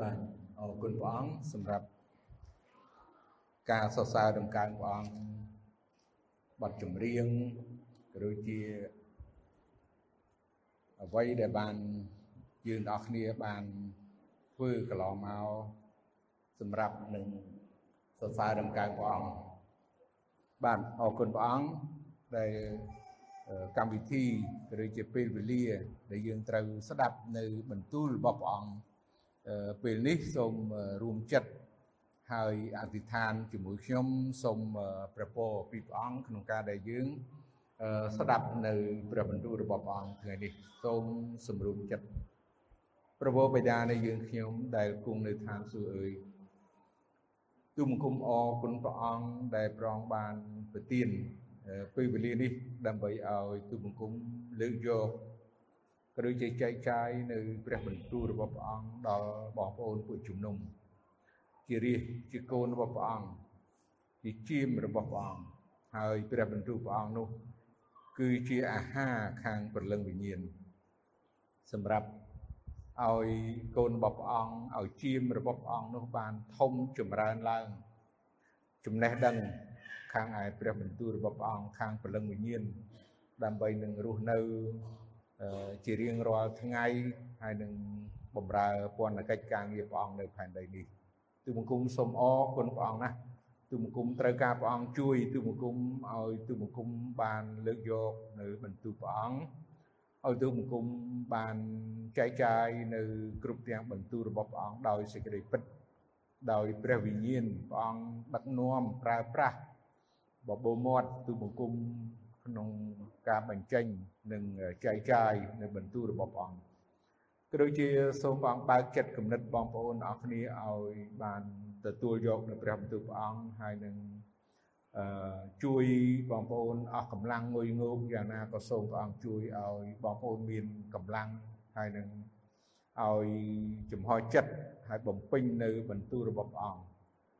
បាទអរគុណព្រះអង្គសម្រាប់ការសរសើរដំកើងព្រះអង្គបទចម្រៀងក៏ដូចជាអ្វីដែលបានយើងទាំងអស់គ្នាបានធ្វើកន្លងមកសម្រាប់នឹងសរសើរដំកើងព្រះអង្គបាទអរគុណព្រះអង្គដែលកម្មវិធីក៏ដូចជាពេលវេលាដែលយើងត្រូវស្ដាប់នៅបន្ទូលរបស់ព្រះអង្គ ពេលនេះសូមរួមចិត្តហើយអធិដ្ឋានជាមួយខ្ញុំសូមព្រះពរពីព្រះអង្គក្នុងការដែលយើងស្ដាប់នៅព្រះបន្ទូលរបស់ព្រះអង្គថ្ងៃនេះសូមសម្រុំចិត្តព្រះវរបិតានៃយើងខ្ញុំដែលគង់នៅឋានសួគ៌អើយទូមង្គមអរគុណព្រះអង្គដែលប្រងបានប្រទានពេលវេលានេះដើម្បីឲ្យទូបង្គំលើកយក ក៏ដូចជាចែកចាយនៅព្រះបន្ទូលរបស់ព្រះអង្គដល់បងប្អូនពួកជំនុំជារាជជាកូនរបស់ព្រះអង្គជាជាមរបស់ព្រះអង្គហើយព្រះបន្ទូលព្រះអង្គនោះគឺជាអាហារខាងព្រលឹងវិញ្ញាណសម្រាប់ឲ្យកូនរបស់ព្រះអង្គឲ្យជាមរបស់ព្រះអង្គនោះបានធំចម្រើនឡើងចំណេះដឹងខាងឯព្រះបន្ទូលរបស់ព្រះអង្គខាងព្រលឹងវិញ្ញាណដើម្បីនឹងរស់នៅ ជារៀងរាល់ថ្ងៃហើយនឹងបំរើពន្ធកិច្ចការងារព្រះអង្គនៅផែនដីនេះទូបង្គំសូមអរគុណព្រះអង្គណាស់ទូបង្គំត្រូវការព្រះអង្គជួយទូបង្គំឲ្យទូបង្គំបានលើកយកនៅបន្ទូលព្រះអង្គឲ្យទូបង្គំបានចែកចាយនៅគ្រប់ទាំងបន្ទូលរបស់ព្រះអង្គដោយសេចក្តីពិតដោយព្រះវិញ្ញាណព្រះអង្គដឹកនាំប្រើប្រាស់បបោមាត់ទូបង្គំ ក្នុងការបញ្ចេញនិងចែកចាយនៅបន្ទូលរបស់ព្រះអង្គក៏ដូចជាសូមព្រះអង្គបើកចិត្តគំនិតបងប្អូនអរគ្នាឲ្យបានទទួលយកនៅព្រះបន្ទូលព្រះអង្គហើយនឹងអឺជួយបងប្អូនអស់កម្លាំងងុយងោកយ៉ាងណាក៏សូមព្រះអង្គជួយឲ្យបងប្អូនមានកម្លាំងហើយនឹងឲ្យចំហចិត្តហើយបំពេញនៅបន្ទូលរបស់ព្រះអង្គ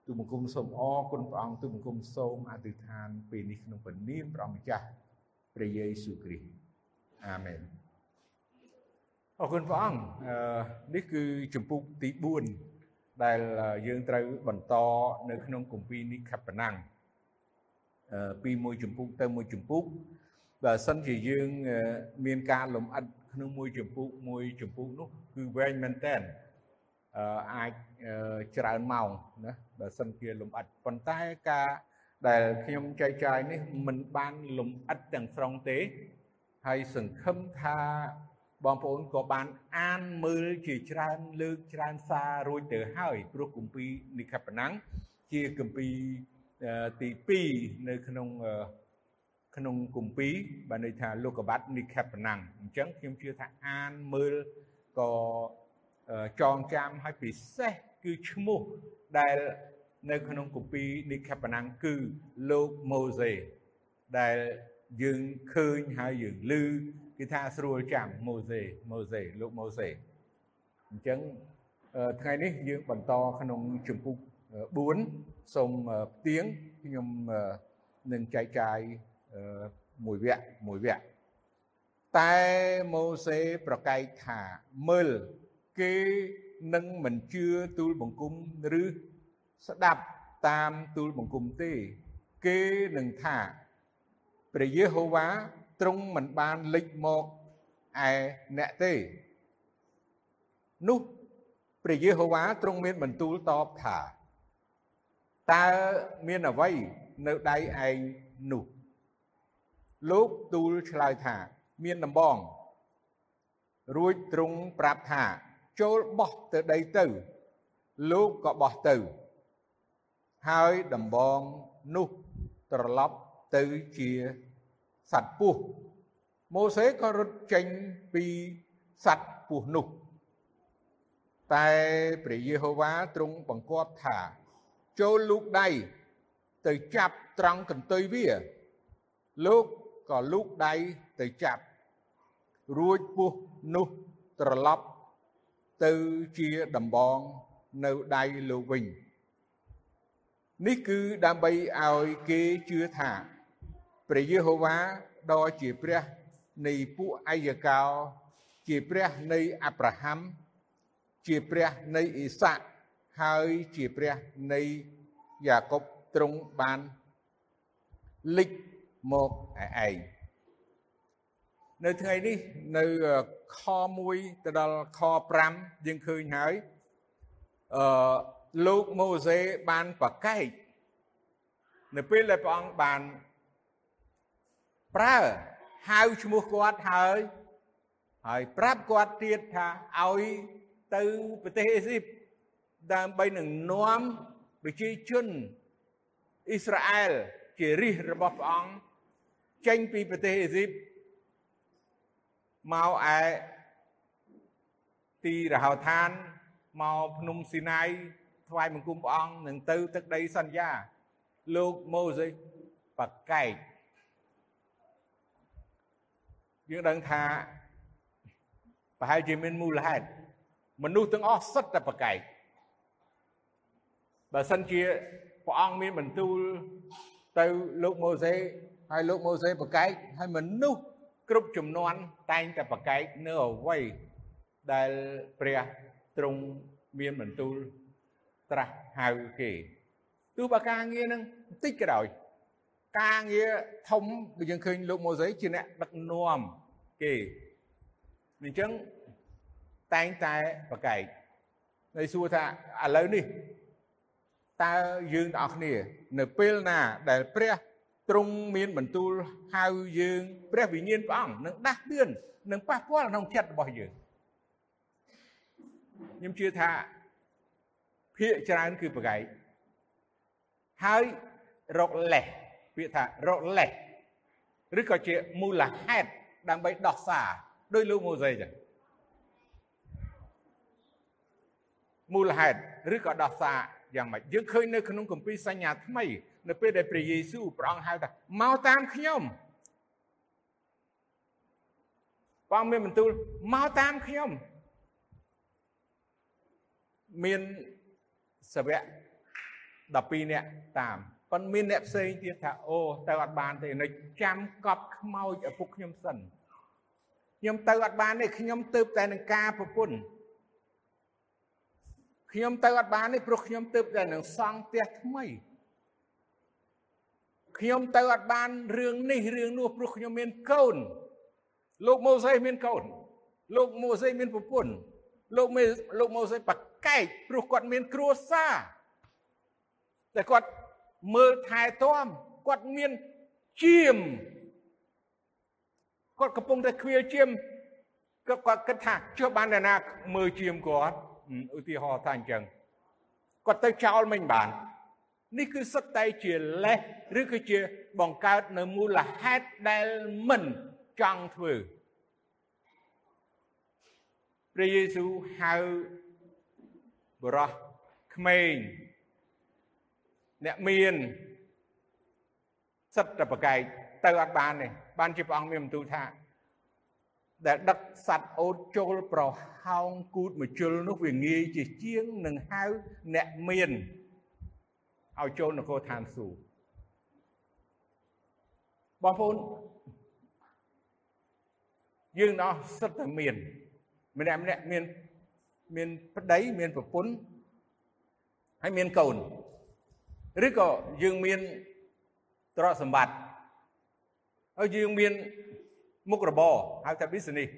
ទូបង្គំសូមអរគុណព្រះអង្គទូបង្គំសូមអធិដ្ឋានពេលនេះក្នុងព្រះនាមព្រះអង្គម្ចាស់ព្រះយេស៊ូវគ្រីស្ទអាមែនអរគុណព្រះអង្គនេះគឺជំពូកទី4ដែលយើងត្រូវបន្តនៅក្នុងគម្ពីរនេះខបណាំងពីមួយជំពូកទៅមួយជំពូកបើសិនជាយើងមានការលំអិតក្នុងមួយជំពូកមួយជំពូកនោះគឺវែងមែនតើ អាចច្រើនម៉ោងណាបើសិនជាលំអិតប៉ុន្តែការដែលខ្ញុំចែកចាយនេះមិនបានលំអិតទាំងស្រុងទេហើយសង្ឃឹមថាបងប្អូនក៏បានអានមើលជាច្រើនលើកច្រើនសាររួចទៅហើយព្រោះគម្ពីរនិខបណាំងជាគម្ពីរទី2នៅក្នុងក្នុងគម្ពីរបានន័យថាលោកបាត់និខបណាំងអញ្ចឹងខ្ញុំជឿថាអានមើលក៏ ចងចាំឲ្យពិសេសគឺឈ្មោះដែលនៅក្នុងគម្ពីរនិខបណាំងគឺលោកម៉ូសេដែលយើងឃើញហើយយើងឮគឺថាស្រួលចាំម៉ូសេម៉ូសេលោកម៉ូសេអញ្ចឹងថ្ងៃនេះយើងបន្តក្នុងជំពូក4សូមផ្ទៀងខ្ញុំនឹងចែកចាយមួយវគ្គមួយវគ្គតែម៉ូសេប្រកែកថាមើល គេនឹងមិនជឿទូលបង្គំឬស្ដាប់តាមទូលបង្គំទេ គេនឹងថាព្រះយេហូវ៉ាទ្រង់មិនបានលេចមកឯអ្នកទេនោះព្រះយេហូវ៉ាទ្រង់មានបន្ទូលតបថាតើមានអ្វីនៅដៃឯងនោះលោកទូលឆ្លើយថា មានដំបងរួចទ្រង់ប្រាប់ថា ចូលបោះទៅដីទៅ លោកក៏បោះទៅ ហើយដំបងនោះត្រឡប់ទៅជាសត្វពស់ម៉ូសេក៏រត់ចេញពីសត្វពស់នោះ តែព្រះយេហូវ៉ាទ្រង់បង្គាប់ថា ចូលលូកដៃទៅចាប់ត្រង់កន្ទុយវា លោកក៏លូកដៃទៅចាប់ រួចពស់នោះត្រឡប់ ទៅជាដំបងនៅដៃលោកវិញនេះគឺដើម្បីឲ្យគេជឿថាព្រះយេហូវ៉ាដ៏ជាព្រះនៃពួកអាយកោ ជាព្រះនៃអាប់រ៉ាហាំជាព្រះនៃអ៊ីសាក់ហើយជាព្រះនៃយ៉ាកុបទ្រង់បានលិចមកឯង នៅថ្ងៃនេះនៅខ1ទៅដល់ខ5យើងឃើញហើយអឺលោកម៉ូសេបានប្រកែកនៅពេលដែលព្រះអង្គបានប្រើហៅឈ្មោះគាត់ហើយហើយប្រាប់គាត់ទៀតថាឲ្យទៅប្រទេសអេស៊ីបដើម្បីនឹងនាំប្រជាជនអ៊ីស្រាអែលជារាជរបស់ព្រះអង្គចេញពីប្រទេសអេស៊ីប មកឯទីរហោឋានមកភ្នំស៊ីណាយថ្វាយបង្គំព្រះអង្គនឹងទៅទឹកដីសន្យាលោកម៉ូសេបកែកយើងដឹងថាប្រហែលជាមានមូលហេតុមនុស្សទាំងអស់សិតតែបកែកបើសិនជាព្រះអង្គមានបន្ទូលទៅលោកម៉ូសេហើយលោកម៉ូសេបកែកហើយមនុស្ស គ្រប់ចំនួនតែងតែបកែកនៅអ្វីដែលព្រះទ្រង់មានបន្ទូលត្រាស់ហៅគេទោះបើការងារនឹងបន្តិចក៏ដោយការងារធំដូចយើងឃើញលោកម៉ូសេជាអ្នកដឹកនាំគេអញ្ចឹងតែងតែប្រកែកហើយសួរថាឥឡូវនេះតើយើងទាំងអស់គ្នា នៅពេលណាដែលព្រះ ទ្រង់មានបន្ទូលហៅយើងព្រះវិញ្ញាណព្រះអង្គនឹងដាស់តឿននឹងប៉ះពាល់ក្នុងចិត្តរបស់យើងខ្ញុំជឿថាភាកច្រើនគឺប្រកែកហើយរកលេសពាក្យថារកលេសឬក៏ជាមូលហេតុដើម្បីដោះសារដោយលោកម៉ូសេចឹងមូលហេតុឬក៏ដោះសារយ៉ាងម៉េចយើងឃើញនៅក្នុងគម្ពីរសញ្ញាថ្មី នៅពេលដែលព្រះយេស៊ូវព្រះអង្គហៅថាមកតាមខ្ញុំព្រះអង្គមានបន្ទូលមកតាមខ្ញុំមានសាវក12នាក់តាមប៉ុន្តែមានអ្នកផ្សេងទៀតថាអូទៅអត់បានទេនៅចាំកប់ខ្មោចឪពុកខ្ញុំសិនខ្ញុំទៅអត់បានទេខ្ញុំទៅតែនឹងការប្រពន្ធខ្ញុំទៅអត់បានទេព្រោះខ្ញុំទៅតែនឹងសង់ផ្ទះថ្មី ខ្ញុំទៅអត់បានរឿងនេះរឿងនោះព្រោះខ្ញុំមានកូន លោកម៉ូសេមានកូន លោកម៉ូសេមានប្រពន្ធលោកមេលោកម៉ូសេបកែកព្រោះគាត់មានគ្រួសារតែគាត់មើលថែទាំគាត់មានជាមគាត់កំពុងតែខ្វៀលជាមគាត់គាត់គិតថាចុះបានតែណាមើលជាមគាត់ឧទាហរណ៍ថាអញ្ចឹងគាត់ទៅចោលមិនបាន នេះគឺសុទ្ធតែជាលេសឬគឺជាបង្កើតនៅមូលហេតុដែលមិនចង់ធ្វើព្រះយេស៊ូវហៅបរោះក្មេងអ្នកមានសិតតែប្រកែកទៅអត់បានទេបានជាព្រះអង្គមានបន្ទូលថាដែលដឹកសัตว์អូតចូលប្រហោងគូតមជុលនោះវាងាយជាជាងនឹងហៅអ្នកមាន ឲ្យចូលនគរឋានសួគ៌បងប្អូនយើងអស់សិតតែមានម្នាក់ម្នាក់មានមានប្តីមានប្រពន្ធហើយមានកូនឬក៏យើងមានទ្រព្យសម្បត្តិហើយយើងមានមុខរបរហៅថា business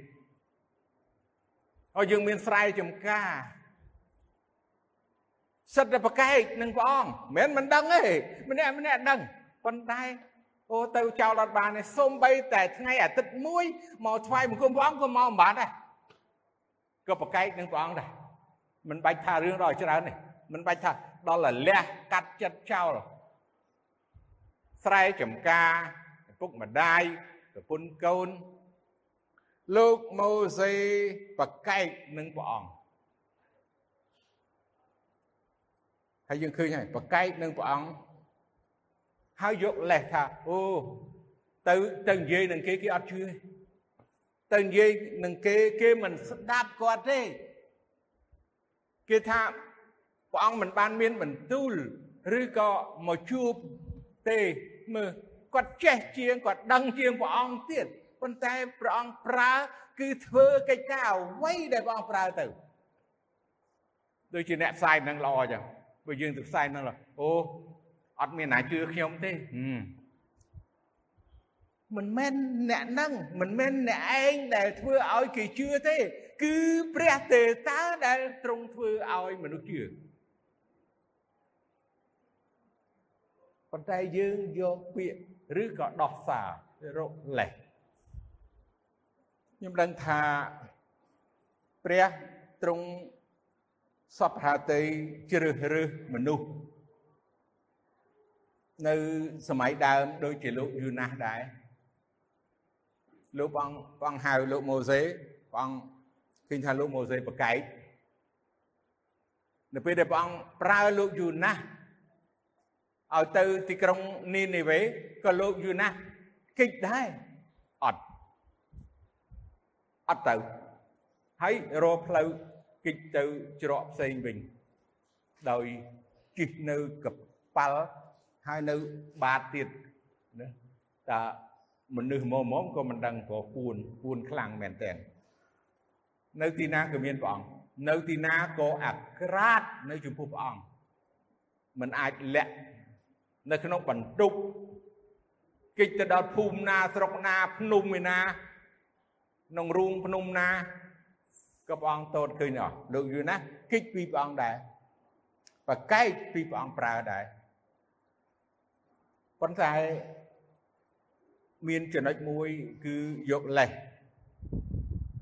ហើយយើងមានស្រែចម្ការ សិតតែប្រកែកនឹងព្រះអង្គមិនមែនមិនដឹងទេម្នាក់ម្នាក់ដឹងប៉ុន្តែអូទៅចោលអត់បានទេសូម្បីតែថ្ងៃអាទិត្យមួយមកថ្វាយបង្គំព្រះអង្គក៏មកមិនបានដែរក៏ប្រកែកនឹងព្រះអង្គដែរមិនបាច់ថារឿងដល់ច្រើនទេមិនបាច់ថាដល់លលះកាត់ចិត្តចោលស្រែចម្ការឪពុកម្ដាយប្រពន្ធកូនលោកម៉ូសេប្រកែកនឹងព្រះអង្គ ហើយយើងឃើញហើយប្រកែកនឹងព្រះអង្គហើយយកលេសថាអូទៅទៅនិយាយនឹងគេគេអត់ជឿទៅនិយាយនឹងគេគេមិនស្ដាប់គាត់ទេគេថាព្រះអង្គមិនបានមានបន្ទូលឬក៏មកជួបទេមើលគាត់ចេះជាងគាត់ដឹងជាងព្រះអង្គទៀតប៉ុន្តែព្រះអង្គប្រើគឺធ្វើកិច្ចការអ្វីដែលព្រះអង្គប្រើទៅដូចជាអ្នកផ្សាយនឹងល្អចឹង បើយើងទៅផ្សាយនឹងអូអត់មានណាជឿខ្ញុំទេមិនមែនអ្នកនឹងមិនមែនអ្នកឯងដែលធ្វើឲ្យគេជឿទេ គឺព្រះទេតាដែលទ្រង់ធ្វើឲ្យមនុស្សជឿប៉ុន្តែយើងយកពាក្យឬក៏ដោះសាររកលេសខ្ញុំដឹងថាព្រះទ្រង់ សពហាតីជ្រើសរើសមនុស្សនៅសម័យដើមដូចជាលោកយូណាស់ដែរលោកបងបងហៅលោកម៉ូសេបងឃើញថាលោកម៉ូសេប្រកែកនៅពេលដែលព្រះអង្គប្រើលោកយូណាស់ឲ្យទៅទីក្រុងនីនេវេក៏លោកយូណាស់គិតដែរអត់អត់ទៅហើយរកផ្លូវ គិតទៅច្រកផ្សេងវិញដោយជិះនៅកប៉ាល់ហើយនៅបាតទៀតណាតាមនុស្សមកមកក៏មិនដឹងព្រោះពួនពួនខ្លាំងមែនតើនៅទីណាក៏មានព្រះអង្គនៅទីណាក៏អាក្រាតនៅចំពោះព្រះអង្គមិនអាចលាក់នៅក្នុងបន្ទប់គេចទៅដល់ភូមិណាស្រុកណាភ្នំឯណាក្នុងរូងភ្នំណា ក៏ព្រះអង្គតូតឃើញអស់លោកយូណាគេចពីព្រះអង្គដែរបកែកពីព្រះអង្គប្រើដែរប៉ុន្តែមានចំណុចមួយគឺយកលេស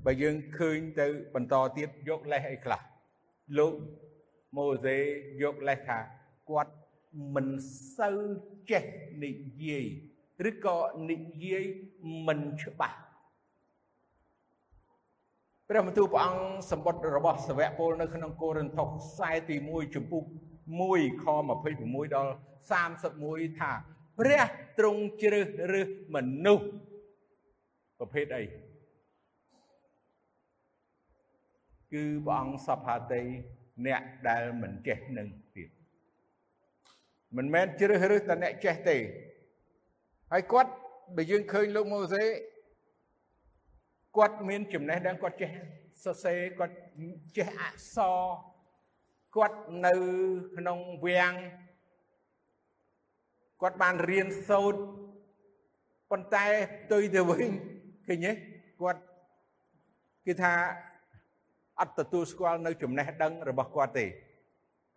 បើយើងឃើញទៅបន្តទៀតយកលេសអីខ្លះលោកម៉ូសេយកលេសថាគាត់មិនសូវចេះនិយាយឬក៏និយាយមិនច្បាស់ ព្រះបន្ទូលព្រះអង្គសម្បត្តិរបស់សាវកពលនៅក្នុងកូរិនថូសខ្សែទី1ចំពុក1ខ26ដល់31ថាព្រះទ្រង់ជ្រើសរើសមនុស្សប្រភេទអីគឺព្រះអង្គសភាតីអ្នកដែលមិនចេះនឹងទៀតមិនមែនជ្រើសរើសតែអ្នកចេះទេហើយគាត់បើយើងឃើញលោកម៉ូសេ គាត់មានចំណេះដឹងគាត់ចេះសរសេរគាត់ចេះអក្សរគាត់នៅក្នុងវាំងគាត់បានរៀនសូត្រប៉ុន្តែផ្ទុយទៅវិញឃើញទេគាត់គេថាអត់ទទួលស្គាល់នៅចំណេះដឹងរបស់គាត់ទេ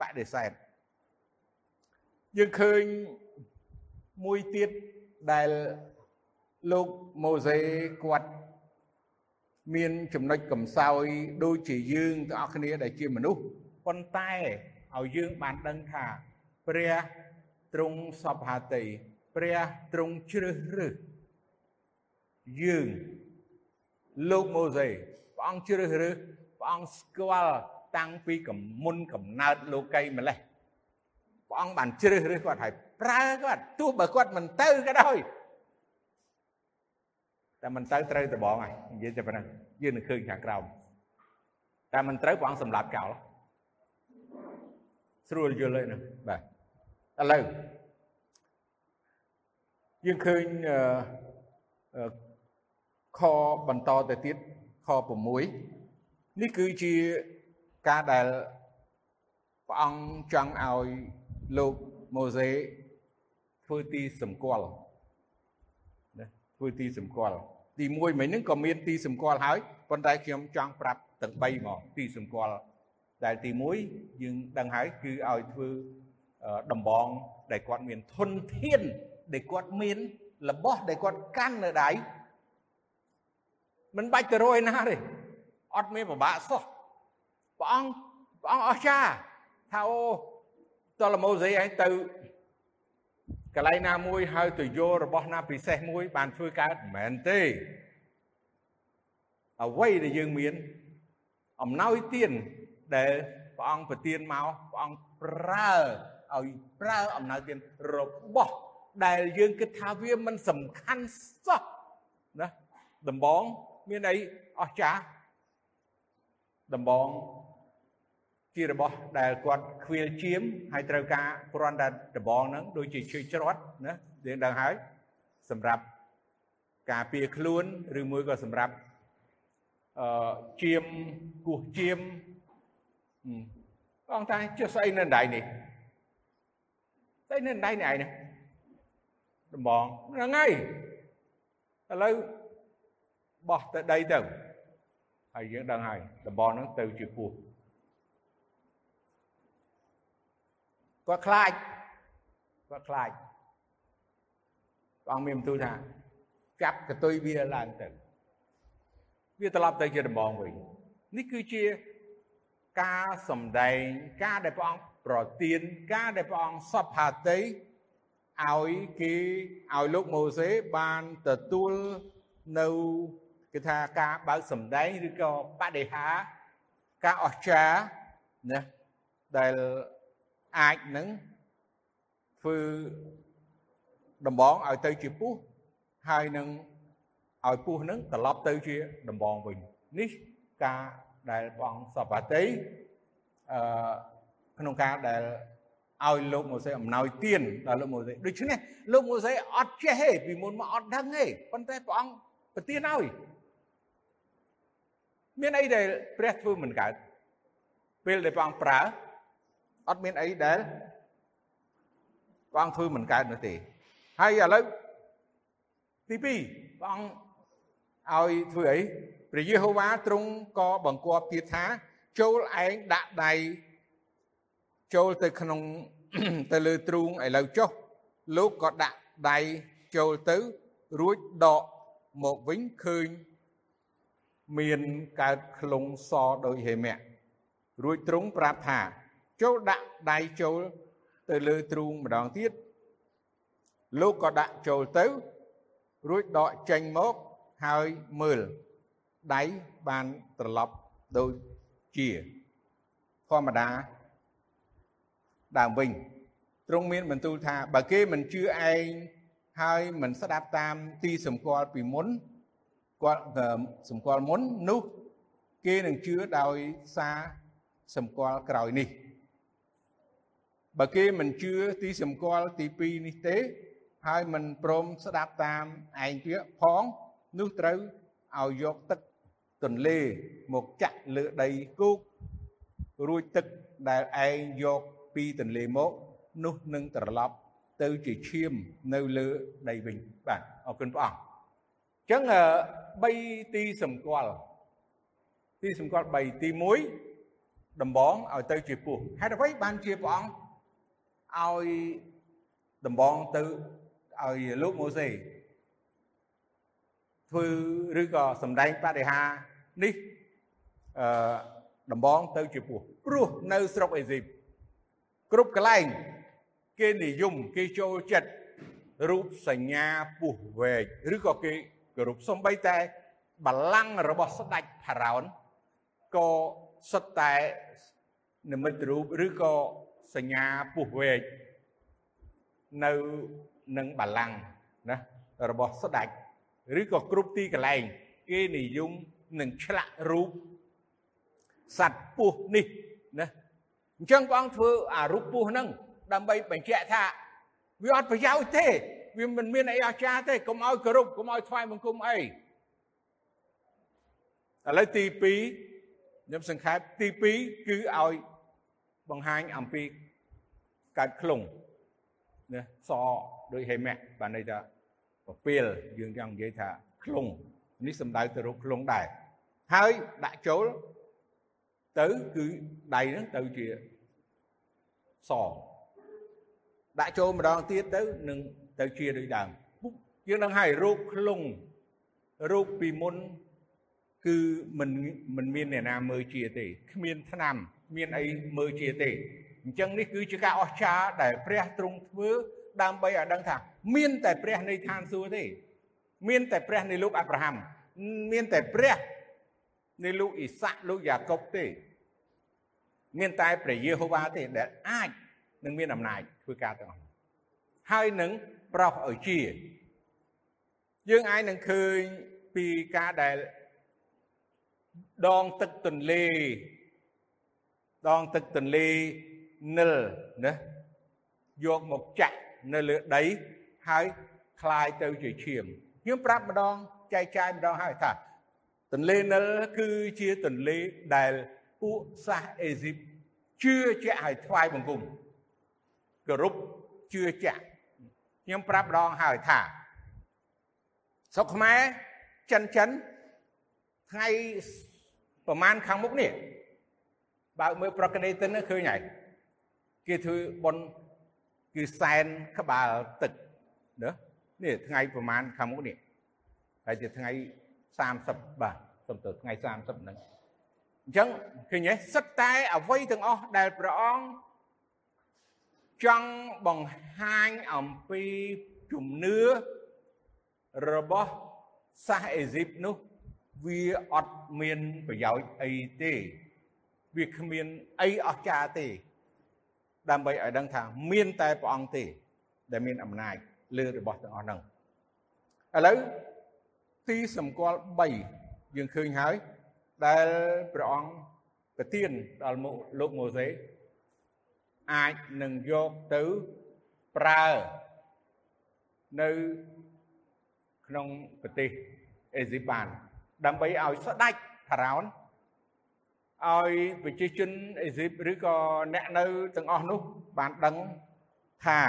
បដិសេធយើងឃើញមួយទៀតដែលលោកម៉ូសេគាត់ មានចំណុចកំសោយដូចជាយើងទាំងអស់គ្នាដែលជាមនុស្សប៉ុន្តែឲ្យយើងបានដឹងថាព្រះទ្រង់សពហាតីព្រះទ្រង់ជ្រើសរើសយើងលោកម៉ូសេព្រះអង្គជ្រើសរើសព្រះអង្គស្គាល់តាំងពីកំមុនកំណើតលោកីម្លេះព្រះអង្គបានជ្រើសរើសគាត់ហើយប្រើគាត់ទោះបើគាត់មិនទៅក៏ដោយ តែមិនទៅត្រូវតបងហើយនិយាយតែប៉ុណ្ណឹងយើងនឹងឃើញខាងក្រោមតែមិនត្រូវព្រះអង្គសម្លាប់ចោលស្រួលយល់ហើយហ្នឹងបាទឥឡូវយើងឃើញខបន្តទៅទៀតខ6នេះគឺជាការដែលព្រះអង្គចង់ឲ្យលោកម៉ូសេធ្វើទីសម្គាល់ណា ធ្វើទីសម្គាល់ទី1មិញហ្នឹងក៏មានទីសម្គាល់ហើយប៉ុន្តែខ្ញុំចង់ប្រាប់ទាំង3មកទីសម្គាល់ដែលទី1យើងដឹងហើយគឺឲ្យធ្វើដំបងដែលគាត់មានធនធានដែលគាត់មានរបស់ដែលគាត់កាន់នៅដៃមិនបាច់ទៅរយណាទេអត់មានពិបាកសោះព្រះអង្គព្រះអង្គអស្ចារ្យថាអូតលម៉ូសេឯងទៅ កន្លែងណាមួយហើយទៅយករបស់ណាពិសេសមួយ បានធ្វើកើតមិនមែនទេអ្វីដែលយើងមាន អំណោយទានដែលព្រះអង្គប្រទានមកព្រះអង្គប្រើឲ្យប្រើអំណោយទានរបស់ដែលយើងគិតថាវាមិនសំខាន់សោះណាដំបងមានអីអស្ចារ្យដំបង ជារបស់ដែលគាត់ខ្វៀលជាមហើយត្រូវការគ្រាន់តែដំបងហ្នឹងដូចជាជួយច្រត់ណាយើងដឹងហើយសម្រាប់ការពារខ្លួនឬមួយក៏សម្រាប់អឺជាមគោះជាមព្រះអង្គថាចុះស្អីនៅដៃនេះស្អីនៅដៃនេះឯងដំបងហ្នឹងហើយឥឡូវបោះទៅដីទៅហើយយើងដឹងហើយដំបងហ្នឹងទៅជាព គាត់ខ្លាចគាត់ខ្លាចព្រះអង្គមានបន្ទូលថាចាប់កតុយវាឡើងទៅវាត្រឡប់ទៅជាដំបងវិញនេះគឺជាការសំដែងការដែលព្រះអង្គប្រទានការដែលព្រះអង្គសពហាតីឲ្យគេឲ្យលោកម៉ូសេបានទទួលនៅគឺថាការបើកសម្ដែងឬក៏បដិហាការអស្ចារ្យណាដែល អាចនឹងធ្វើដំបងឲ្យទៅជាពុះហើយនឹងឲ្យពុះនឹងត្រឡប់ទៅជាដំបងវិញនេះការដែលព្រះអង្គសពតិអឺក្នុងការដែលឲ្យលោកម៉ូសេអំណោយទានដល់លោកម៉ូសេដូច្នេះលោកម៉ូសេអត់ចេះទេពីមុនមកអត់ដឹងទេប៉ុន្តែព្រះអង្គប្រទានឲ្យមានអីដែលព្រះធ្វើមិនកើតពេលដែលព្រះអង្គប្រើ អត់មានអីដែលព្រះអង្គធ្វើមិនកើតនោះទេហើយឥឡូវទី2ព្រះអង្គឲ្យធ្វើអីព្រះយេហូវ៉ាទ្រង់ក៏បង្គាប់ទៀតថា ចូលឯងដាក់ដៃចូលទៅក្នុងទៅលើទ្រូងឥឡូវចុះលោកក៏ដាក់ដៃចូលទៅរួចដកមកវិញឃើញមានកើតក្លងសដោយហេមៈរួចទ្រង់ប្រាប់ថា ចូលដាក់ដៃចូលទៅលើទ្រូងម្ដងទៀតលោកក៏ដាក់ចូលទៅ រួចដកចេញមកហើយមើលដៃបានត្រឡប់ដូចជាធម្មតាដើមវិញទ្រង់មានបន្ទូលថាបើគេមិនជឿឯងហើយមិនស្ដាប់តាមទីសម្គាល់ពីមុនគាត់សម្គាល់មុននោះគេនឹងជឿដោយសារសម្គាល់ក្រោយនេះ បើគេមិនជឿទីសម្គាល់ទី2នេះទេ ហើយមិនព្រមស្ដាប់តាមឯងទៀតផងនោះត្រូវឲ្យយកទឹកទន្លេមកចាក់លើដីគោករួចទឹកដែលឯងយកពីទន្លេមកនោះនឹងត្រឡប់ទៅជាឈាមនៅលើដីវិញបាទអរគុណព្រះអង្គអញ្ចឹង3ទីសម្គាល់ទីសម្គាល់3ទី1ដំបងឲ្យទៅជាពោះហេតុអ្វីបានជាព្រះអង្គ ឲ្យដំបងទៅឲ្យលោកម៉ូសេធ្វើឬក៏សម្ដែងបដិហានេះអឺដំបងទៅជាពោះព្រោះនៅស្រុកអេស៊ីបគ្រប់កន្លែង គេនិយមគេចូលចិត្តរូបសញ្ញាពោះវែកឬក៏គេគោរពសំបីតែបលាំងរបស់ស្ដេចផារ៉ោនក៏សុទ្ធតែនិមិត្តរូបឬក៏ សញ្ញាពោះវែកនៅនឹងបលាំងណារបស់ស្ដេចឬក៏គ្រប់ទីកន្លែង គេនិយមនឹងឆ្លាក់រូបសត្វពស់នេះណាអញ្ចឹងព្រះអង្គធ្វើអារូបពស់ហ្នឹងដើម្បីបញ្ជាក់ថាវាអត់ប្រយោជន៍ទេវាមិនមានអីអស្ចារ្យទេកុំឲ្យគោរពកុំឲ្យថ្វាយបង្គំអីឥឡូវទី2ខ្ញុំសង្ខេបទី2គឺឲ្យ បង្ហាញអំពីកើតខ្លងណាសដោយហេមៈបានន័យថាពពាលយើងចង់និយាយថាខ្លងនេះសំដៅទៅរកខ្លងដែរហើយដាក់ចូលទៅគឺដៃហ្នឹងទៅជាសដាក់ចូលម្ដងទៀតទៅនឹងទៅជាដូចដើមយើងនឹងឲ្យរោគខ្លងរោគពីមុន គឺមិនមិនមានអ្នកណាមើលជាទេគ្មានថ្នាំមានអីមើលជាទេអញ្ចឹងនេះគឺជាការអស្ចារ្យដែលព្រះទ្រង់ធ្វើដើម្បីឲ្យដឹងថា មានតែព្រះនៃឋានសួគ៌ទេ មានតែព្រះនៃលោកអាប់រ៉ាហាំមានតែព្រះនៃលោកអ៊ីសាក់លោកយ៉ាកុបទេ មានតែព្រះយេហូវ៉ាទេដែលអាចនឹងមានអំណាចធ្វើការទាំងអស់ហើយនឹងប្រោសឲ្យជា យើងអាចនឹងឃើញពីការដែល ដងទឹកទន្លេដងទឹកទន្លេនិលណាយកមកចាក់នៅលើដីហើយคลายទៅជាឈាមខ្ញុំប្រាប់ម្ដងចែកចាយម្ដងហើយថាទន្លេនិលគឺជាទន្លេដែលពួកសាសអេស៊ីប ជឿជាក់ឲ្យថ្វាយបង្គំគោរពជឿជាក់ខ្ញុំប្រាប់ដងហើយថាសុកខ្មែរចិនចិនថ្ងៃ ប្រហែលខាងមុខនេះបើមើលប្រកដីទិនឃើញហើយគេធ្វើប៉ុនគឺសែនក្បាលទឹកណានេះថ្ងៃប្រហែលខាងមុខនេះហើយជាថ្ងៃ30បាទសុំទៅថ្ងៃ30ហ្នឹងអញ្ចឹងឃើញទេសិតតែអ្វីទាំងអស់ដែលព្រះអង្គចង់បង្ហាញអំពីជំនឿរបស់សាសអេស៊ីបនោះ វាអត់មានប្រយោជន៍អីទេ វាគ្មានអីអស្ចារ្យទេ ដើម្បីឲ្យដឹងថាមានតែព្រះអង្គទេ ដែលមានអំណាចលើរបស់ទាំងអស់ហ្នឹងឥឡូវទីសម្គាល់3យើងឃើញហើយដែលព្រះអង្គប្រទានដល់លោកម៉ូសេអាចនឹងយកទៅប្រើនៅក្នុងប្រទេសអេស៊ីបបាន ដើម្បីឲ្យស្ដេចផារ៉ោនឲ្យប្រជាជនអេស៊ីបឬក៏អ្នកនៅទាំងអស់នោះបានដឹងថា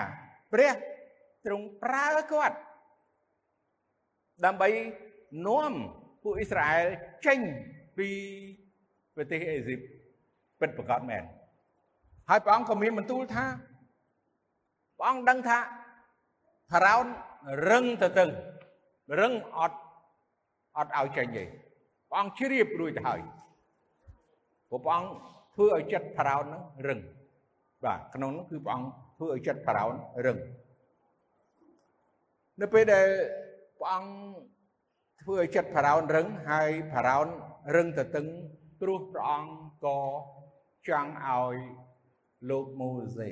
ព្រះទ្រង់ប្រើគាត់ដើម្បីនាំពួកអ៊ីស្រាអែលចេញពីប្រទេសអេស៊ីបពិតប្រាកដមែនហើយព្រះអង្គក៏មានបន្ទូលថាព្រះអង្គដឹងថាផារ៉ោនរឹងទៅទៅរឹងអត់ អត់ឲ្យចេញទេព្រះអង្គជ្រាបរួចទៅហើយព្រោះព្រះអង្គធ្វើឲ្យចិត្តផារ៉ោនហ្នឹងរឹងបាទក្នុងនោះគឺព្រះអង្គធ្វើឲ្យចិត្តផារ៉ោនរឹងនៅពេលដែលព្រះអង្គធ្វើឲ្យចិត្តផារ៉ោនរឹងហើយផារ៉ោនរឹងទៅតឹងព្រោះព្រះអង្គក៏ចង់ឲ្យលោកម៉ូសេ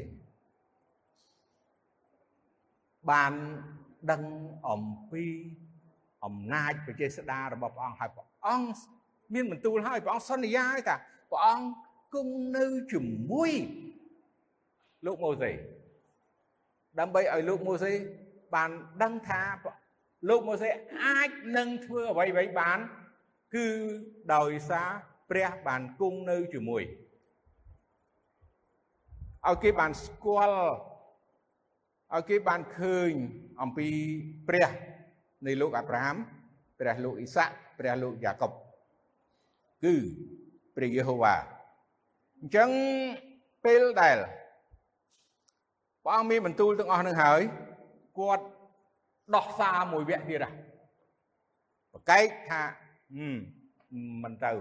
បានដឹងអំពី អំណាចប្រជាស្ដាររបស់ព្រះអង្គហើយព្រះអង្គមានបន្ទូលហើយព្រះអង្គសន្យាឲ្យថាព្រះអង្គគង់នៅជាមួយលោកម៉ូសេដើម្បីឲ្យលោកម៉ូសេបានដឹងថាលោកម៉ូសេអាចនឹងធ្វើអ្វីអ្វីបាន គឺដោយសារព្រះបានគង់នៅជាមួយឲ្យគេបានស្គាល់ឲ្យគេបានឃើញអំពីព្រះ នៃលោកអាប់រ៉ាហាំព្រះលោកអ៊ីសាក់ព្រះលោកយ៉ាកុបគឺព្រះយេហូវ៉ាអញ្ចឹងពេលដែលព្រះអង្គមានបន្ទូលទាំងអស់នឹងហើយគាត់ដោះសារមួយវគ្គទៀតហ่ะប្រកែកថាមិនទៅឥ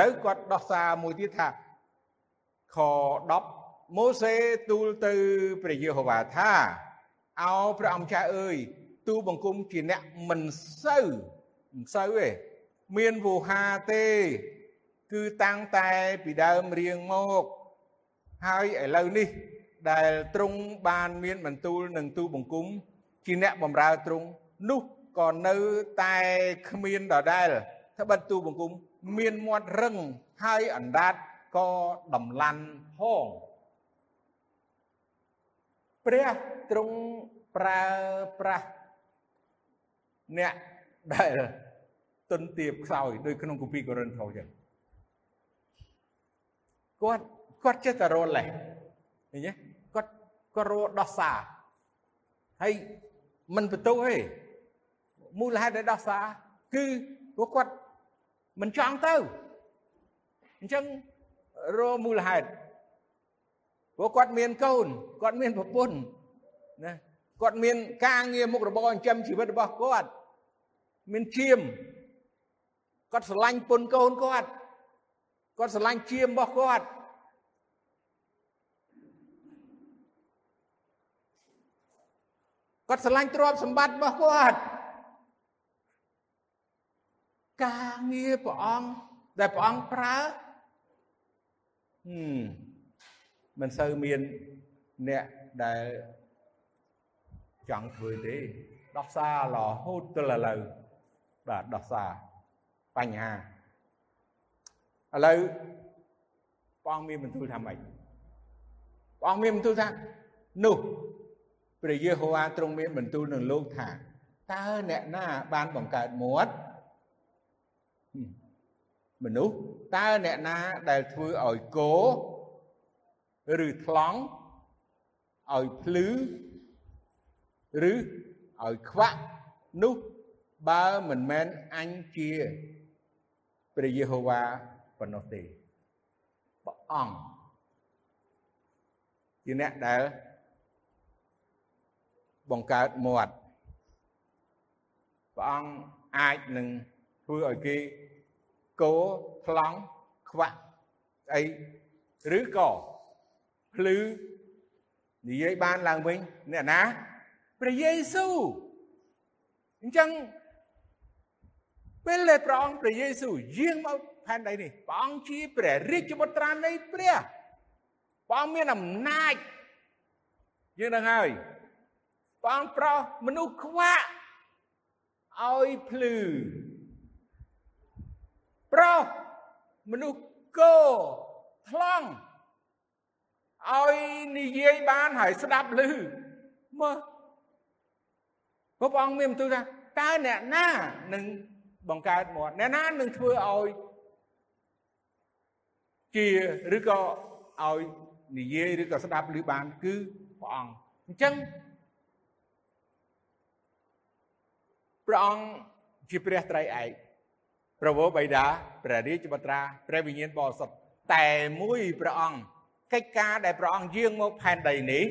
ឡូវគាត់ដោះសារមួយទៀតថាខ10ម៉ូសេទូលទៅព្រះយេហូវ៉ាថាអោព្រះអង្គចាស់អើយ ទូបង្គំជាអ្នកមិនសូវមិនសូវទេមានវោហាទេ គឺតាំងតែពីដើមរៀងមកហើយឥឡូវនេះ ដែលទ្រង់បានមានបន្ទូលនឹងទូបង្គំជាអ្នកបម្រើទ្រង់នោះក៏នៅតែគ្មានដដែលត្បិតទូបង្គំមានមាត់រឹងហើយអណ្ដាតក៏ដំឡាន់ផងព្រះទ្រង់ប្រើប្រាស់ អ្នកដែលទុនទៀបខ្សោយដូចក្នុងគម្ពីរកូរិនថូសចឹងគាត់គាត់ចេះតែរលេះឃើញទេគាត់គាត់រដោះសារហើយមិនបន្ទោទេមូលហេតុដែលដោះសារគឺព្រោះគាត់មិនចង់ទៅអញ្ចឹងរមូលហេតុព្រោះគាត់មានកូនគាត់មានប្រពន្ធណា គាត់មានការងារមុខរបរចិញ្ចឹមជីវិតរបស់គាត់មានឈាមគាត់ស្រឡាញ់ពុនកូនគាត់គាត់ស្រឡាញ់ឈាមរបស់គាត់គាត់ស្រឡាញ់ទ្រព្យសម្បត្តិរបស់គាត់ការងារព្រះអង្គដែលព្រះអង្គប្រើហឹមមិនសូវមានអ្នកដែល ចង់ធ្វើទេដោះសាររហូតទល់ឥឡូវបាទដោះសារបញ្ហាឥឡូវព្រះអង្គមានបន្ទូលថាម៉េចព្រះអង្គមានបន្ទូលថានោះព្រះយេហូវ៉ាទ្រង់មានបន្ទូលនឹងលោកថាតើអ្នកណាបានបង្កើតមាត់មនុស្សតើអ្នកណាដែលធ្វើឲ្យគោឬថ្លង់ឲ្យភ្លឺ ឬឲ្យខ្វាក់នោះបើមិនមែនអញជាព្រះយេហូវ៉ាប៉ុណ្ណោះទេព្រះអង្គជាអ្នកដែលបង្កើតមាត់ព្រះអង្គអាចនឹងធ្វើឲ្យគេកោថ្លង់ខ្វាក់អីឬក៏ភ្លឺនិយាយបានឡើងវិញអ្នកណា ព្រះយេស៊ូវអញ្ចឹងពេលដែលព្រះអង្គព្រះយេស៊ូវយាងមកផែនដីនេះព្រះអង្គជាព្រះរាជបុត្រានៃព្រះព្រះអង្គមានអំណាចយើងនឹងហើយព្រះអង្គប្រោសមនុស្សខ្វាក់ឲ្យភ្លឺប្រោសមនុស្សគោថ្លង់ឲ្យនិយាយបានហើយស្ដាប់ឮមើល ព្រះអង្គមានបន្ទូលថាតើអ្នកណានឹងបង្កើតមាត់អ្នកណានឹងធ្វើឲ្យជាឬក៏ឲ្យនិយាយឬក៏ស្ដាប់ឮបានគឺព្រះអង្គអញ្ចឹងព្រះអង្គជាព្រះត្រៃឯកប្រវោបិតាព្រះរាជបុត្រាព្រះវិញ្ញាណបរិសុទ្ធតែមួយព្រះអង្គកិច្ចការដែលព្រះអង្គយាងមកផែនដីនេះ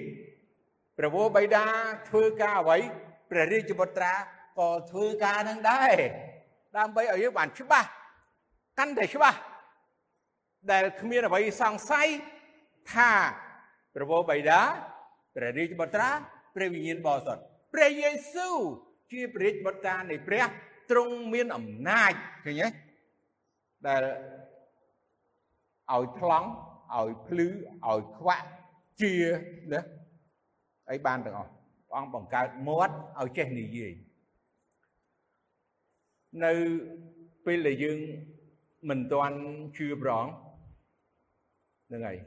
ព្រះវរបិតាធ្វើការអ្វី ព្រះរាជបុត្រាក៏ធ្វើការនឹងដែរដើម្បីឲ្យយើងបានច្បាស់កាន់តែច្បាស់ដែលគ្មានអ្វីសង្ស័យថាព្រះវរបិតាព្រះរាជបុត្រាព្រះវិញ្ញាណបរិសុទ្ធព្រះយេស៊ូវជាព្រះរាជបុត្រានៃព្រះទ្រង់មានអំណាចឃើញទេដែលឲ្យថ្លង់ឲ្យភ្លឺឲ្យខ្វាក់ជាណាអីបានទាំងអស់ព្រះ អង្គបង្កើតមាត់ឲ្យចេះនិយាយនៅពេលដែលយើងមិនទាន់ជឿព្រះអង្គហ្នឹងហើយ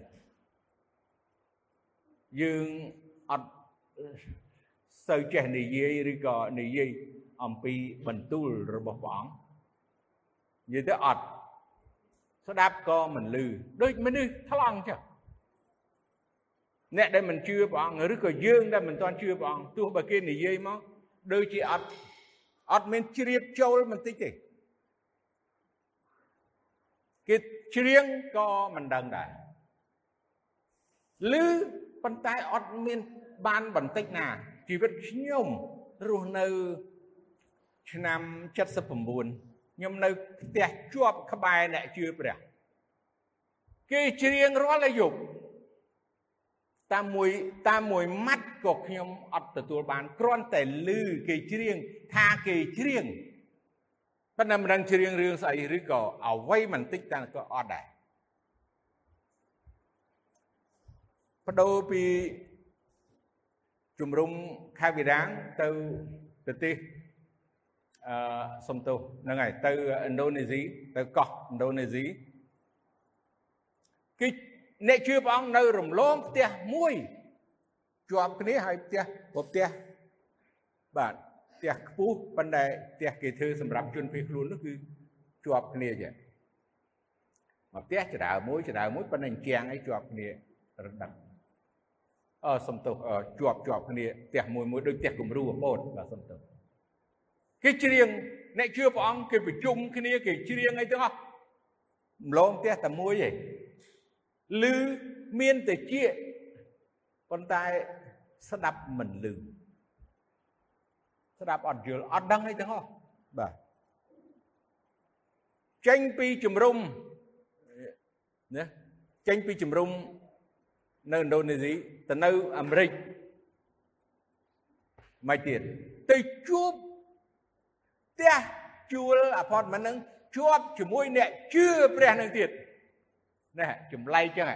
យើងអត់សូវចេះនិយាយឬក៏និយាយអំពីបន្ទូលរបស់ព្រះអង្គនិយាយទៅអត់ស្ដាប់ក៏មិនឮដូចមនុស្សថ្លង់ចឹង អ្នកដែលមិនជឿព្រះអង្គឬក៏យើងដែលមិនទាន់ជឿព្រះអង្គទោះបើគេនិយាយមកដូចជាអត់អត់មានជ្រាបចូលបន្តិចទេគេច្រៀងក៏មិនដឹងដែរឬប៉ុន្តែអត់មានបានបន្តិចណាជីវិតខ្ញុំរស់នៅឆ្នាំ79ខ្ញុំនៅផ្ទះជាប់ក្បែរអ្នកជឿព្រះគេច្រៀងរាល់អាយុ តាមមួយតាមមួយម៉ាត់ក៏ខ្ញុំអត់ទទួលបានគ្រាន់តែឮគេច្រៀងថាគេច្រៀងប៉ុន្តែមិនដឹងច្រៀងរឿងស្អីឬក៏អ្វីមិនតិចតែក៏អត់ដែរបដូរពីជំរំខេត្តវិរាំងទៅប្រទេសអឺសំទោសហ្នឹងហើយទៅឥណ្ឌូនេស៊ីទៅកោះឥណ្ឌូនេស៊ីគឺ អ្នកជឿព្រះអង្គនៅរំលងផ្ទះមួយជាប់គ្នាហើយផ្ទះផ្ទះបាទផ្ទះខ្ពស់ប៉ុន្តែផ្ទះគេធ្វើសម្រាប់ជនភៀសខ្លួននោះគឺជាប់គ្នាចឹងមកផ្ទះចដើមួយចដើមួយប៉ុន្តែអញ្ចាំងអីជាប់គ្នារដឹកអឺសំទោសជាប់ជាប់គ្នាផ្ទះមួយមួយដូចផ្ទះគំរូអបូតបាទសំទោសគេច្រៀងអ្នកជឿព្រះអង្គគេប្រជុំគ្នាគេច្រៀងអីទាំងអស់ម្លងផ្ទះតែមួយឯង ឮមានតែជាប៉ុន្តែស្ដាប់មិនឮស្ដាប់អត់យល់អត់ដឹងអីទាំងអស់បាទចេញពីជំរុំណាចេញពីជំរុំនៅឥណ្ឌូនេស៊ីទៅនៅអាមេរិកមកទៀតទៅជួបផ្ទះជួលអាផតមិននឹងជាប់ជាមួយអ្នកជឿព្រះនឹងទៀត នេះចម្លែកចឹង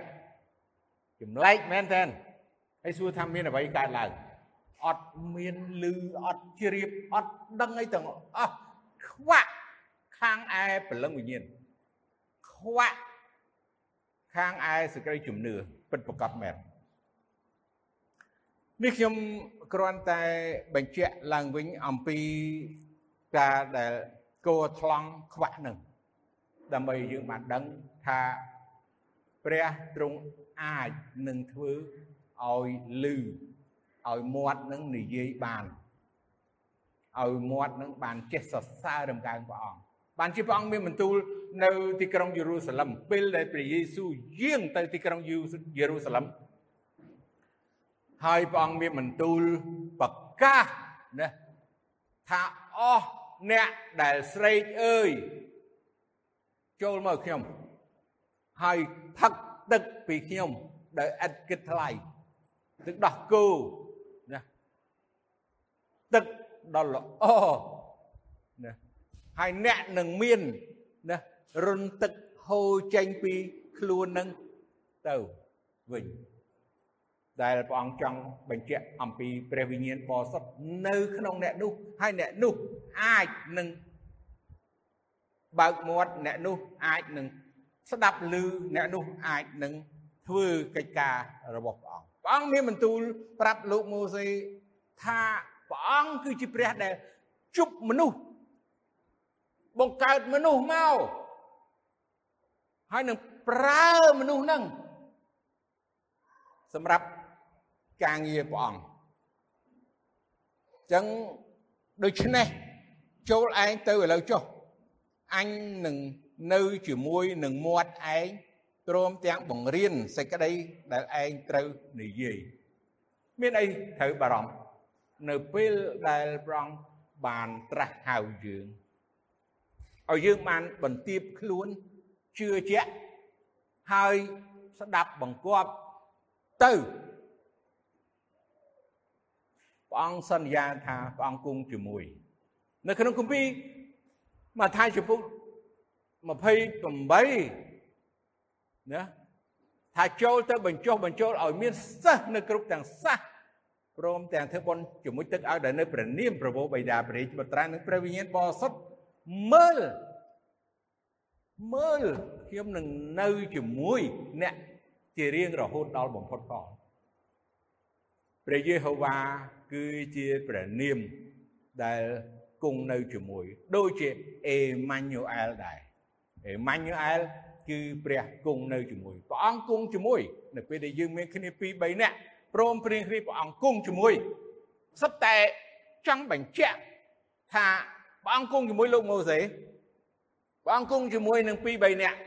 ចម្លែកមែនតើហើយសួរថាមានអ្វីកើតឡើងអត់មានលឺអត់ជ្រាបអត់ដឹងអីទាំងអស់ខ្វាក់ខាងឯព្រលឹងវិញ្ញាណខ្វាក់ខាងឯសេចក្តីជំនឿពិតប្រកបមែននេះខ្ញុំគ្រាន់តែបញ្ជាក់ឡើងវិញអំពីការដែលគោថ្លង់ខ្វាក់នឹងដើម្បីយើងបានដឹងថា ព្រះទ្រង់អាចនឹងធ្វើឲ្យលឺឲ្យមាត់នឹងនិយាយបានឲ្យមាត់នឹងបានចេះសរសើររំកើងព្រះអង្គបានជាព្រះអង្គមានបន្ទូលនៅទីក្រុងយេរូសាឡឹមពេលដែលព្រះយេស៊ូវយាងទៅទីក្រុងយេរូសាឡឹមហើយព្រះអង្គមានបន្ទូលប្រកាសណាថាអស់អ្នកដែលស្រេកអើយចូលមកខ្ញុំ ហើយផឹកទឹកពីខ្ញុំដោយឥតគិតថ្លៃទឹកដោះគោណាទឹកដ៏ល្អណាហើយអ្នកនឹងមានណារុនទឹកហូរចេញពីខ្លួននឹងទៅវិញដែលព្រះអង្គចង់បញ្ជាក់អំពីព្រះវិញ្ញាណបរិសុទ្ធនៅក្នុងអ្នកនោះហើយអ្នកនោះអាចនឹងបើកមាត់អ្នកនោះអាចនឹង ស្ដាប់ឮអ្នកនោះអាចនឹងធ្វើកិច្ចការរបស់ព្រះអង្គព្រះអង្គមានបន្ទូលប្រាប់លោកម៉ូសេថាព្រះអង្គគឺជាព្រះដែលជប់មនុស្សបង្កើតមនុស្សមកហើយនឹងប្រើមនុស្សនឹងសម្រាប់ការងារព្រះអង្គចឹងដូច្នេះចូលឯងទៅឥឡូវចុះអញនឹង នៅជាមួយនឹងមាត់ឯងព្រមទាំងបង្រៀនសេចក្តីដែលឯងត្រូវនិយាយមានអីត្រូវបារម្ភនៅពេលដែលប្រងបានត្រាស់ហៅយើងឲ្យយើងបានបន្ទាបខ្លួនជឿជាក់ហើយស្ដាប់បង្គាប់ទៅព្រះអង្គសន្យាថាព្រះអង្គគង់ជាមួយ នៅក្នុងគម្ពីរម៉ាថាយចំពុក 28ណាថាចូលទៅបញ្ចុះបញ្ចូលឲ្យមានសិស្សនៅគ្រប់ទាំងសាសព្រមទាំងធ្វើបុណ្យជាមួយទឹកឲ្យដែលនៅព្រះនាមប្រពោបិតាព្រះរាជបុត្រានិងព្រះវិញ្ញាណបរិសុទ្ធមើលមើលខ្ញុំនឹងនៅជាមួយអ្នកជារៀងរហូតដល់បំផុតផងព្រះយេហូវ៉ាគឺជាព្រះនាមដែលគង់នៅជាមួយ ដូចជាអេម៉ាញូអែលដែរ អេម៉ាញូអែលគឺព្រះគង់នៅជាមួយព្រះអង្គគង់ជាមួយនៅពេលដែលយើងមានគ្នាពីរ3នាក់ព្រមព្រៀងគ្នាព្រះអង្គគង់ជាមួយសិតតែចង់បញ្ជាក់ថាព្រះអង្គគង់ជាមួយលោកម៉ូសេព្រះអង្គគង់ជាមួយនឹងពីរ3នាក់